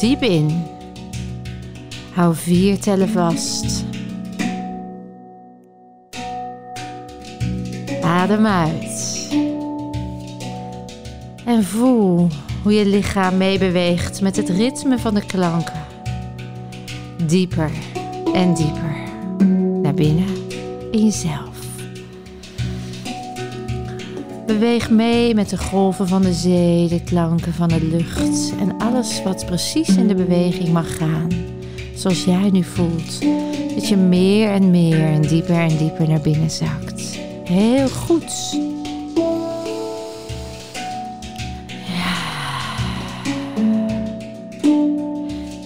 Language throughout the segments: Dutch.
diep in. Hou vier tellen vast. Adem uit. En voel hoe je lichaam meebeweegt met het ritme van de klanken. Dieper en dieper naar binnen in jezelf. Beweeg mee met de golven van de zee, de klanken van de lucht en alles wat precies in de beweging mag gaan. Zoals jij nu voelt, dat je meer en meer en dieper en dieper naar binnen zakt. Heel goed.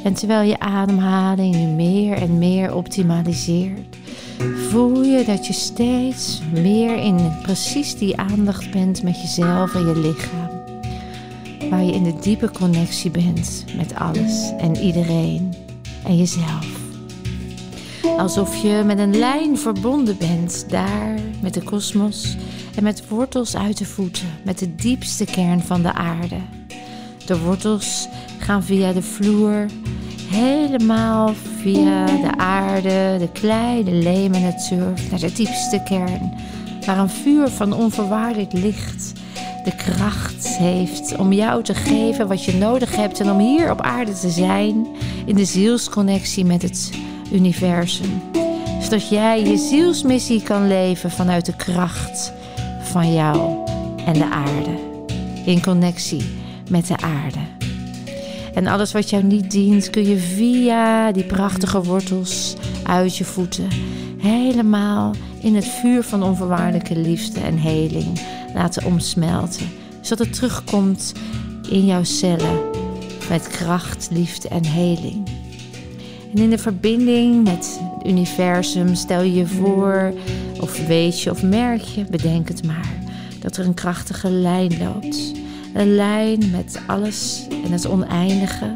En terwijl je ademhaling nu meer en meer optimaliseert, voel je dat je steeds meer in precies die aandacht bent met jezelf en je lichaam. Waar je in de diepe connectie bent met alles en iedereen en jezelf. Alsof je met een lijn verbonden bent daar met de kosmos en met wortels uit de voeten, met de diepste kern van de aarde. De wortels gaan via de vloer helemaal via de aarde, de klei, de leem en het surf naar de diepste kern, waar een vuur van onvoorwaardelijk licht de kracht heeft om jou te geven wat je nodig hebt en om hier op aarde te zijn in de zielsconnectie met het universum. Zodat jij je zielsmissie kan leven vanuit de kracht van jou en de aarde. In connectie met de aarde. En alles wat jou niet dient, kun je via die prachtige wortels uit je voeten helemaal in het vuur van onvoorwaardelijke liefde en heling laten omsmelten. Zodat het terugkomt in jouw cellen met kracht, liefde en heling. En in de verbinding met het universum stel je je voor, of weet je of merk je, bedenk het maar, dat er een krachtige lijn loopt een lijn met alles en het oneindige,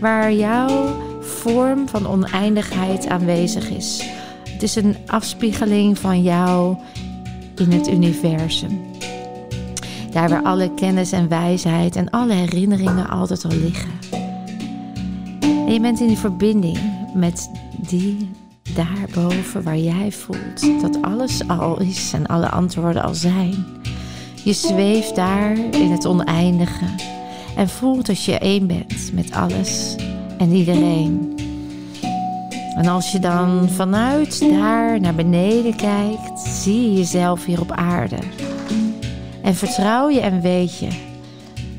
waar jouw vorm van oneindigheid aanwezig is. Het is een afspiegeling van jou in het universum. Daar waar alle kennis en wijsheid en alle herinneringen altijd al liggen. En je bent in verbinding met die daarboven waar jij voelt dat alles al is en alle antwoorden al zijn. Je zweeft daar in het oneindige en voelt dat je één bent met alles en iedereen. En als je dan vanuit daar naar beneden kijkt, zie je jezelf hier op aarde. En vertrouw je en weet je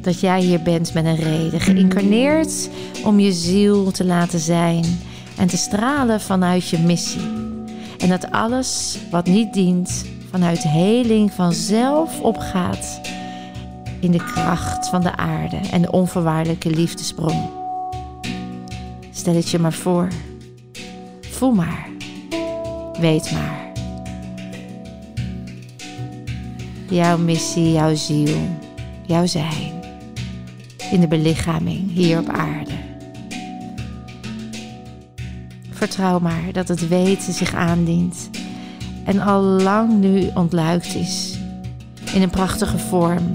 dat jij hier bent met een reden, geïncarneerd om je ziel te laten zijn en te stralen vanuit je missie. En dat alles wat niet dient, vanuit heling vanzelf opgaat in de kracht van de aarde en de onvoorwaardelijke liefdesbron. Stel het je maar voor. Voel maar. Weet maar. Jouw missie, jouw ziel, jouw zijn. In de belichaming hier op aarde. Vertrouw maar dat het weten zich aandient en al lang nu ontluikt is. In een prachtige vorm.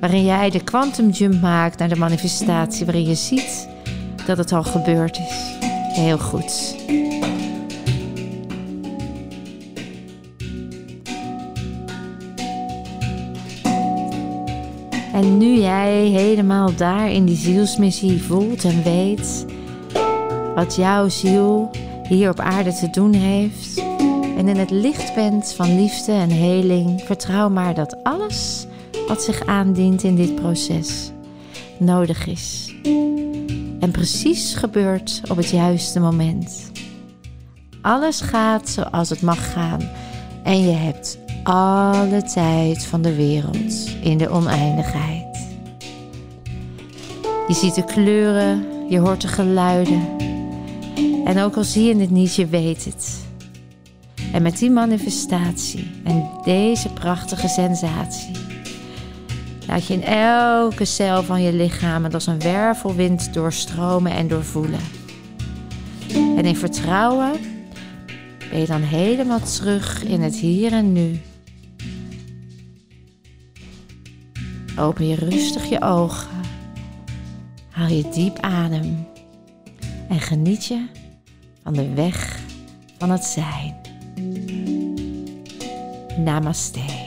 Waarin jij de quantum jump maakt naar de manifestatie, waarin je ziet dat het al gebeurd is. Heel goed. En nu jij helemaal daar in die zielsmissie voelt en weet wat jouw ziel hier op aarde te doen heeft, en in het licht bent van liefde en heling, vertrouw maar dat alles wat zich aandient in dit proces nodig is. En precies gebeurt op het juiste moment. Alles gaat zoals het mag gaan en je hebt alle tijd van de wereld in de oneindigheid. Je ziet de kleuren, je hoort de geluiden. En ook al zie je het niet, je weet het. En met die manifestatie en deze prachtige sensatie laat je in elke cel van je lichaam het als een wervelwind doorstromen en doorvoelen. En in vertrouwen ben je dan helemaal terug in het hier en nu. Open je rustig je ogen. haal je diep adem en geniet je van de weg van het zijn. Namaste.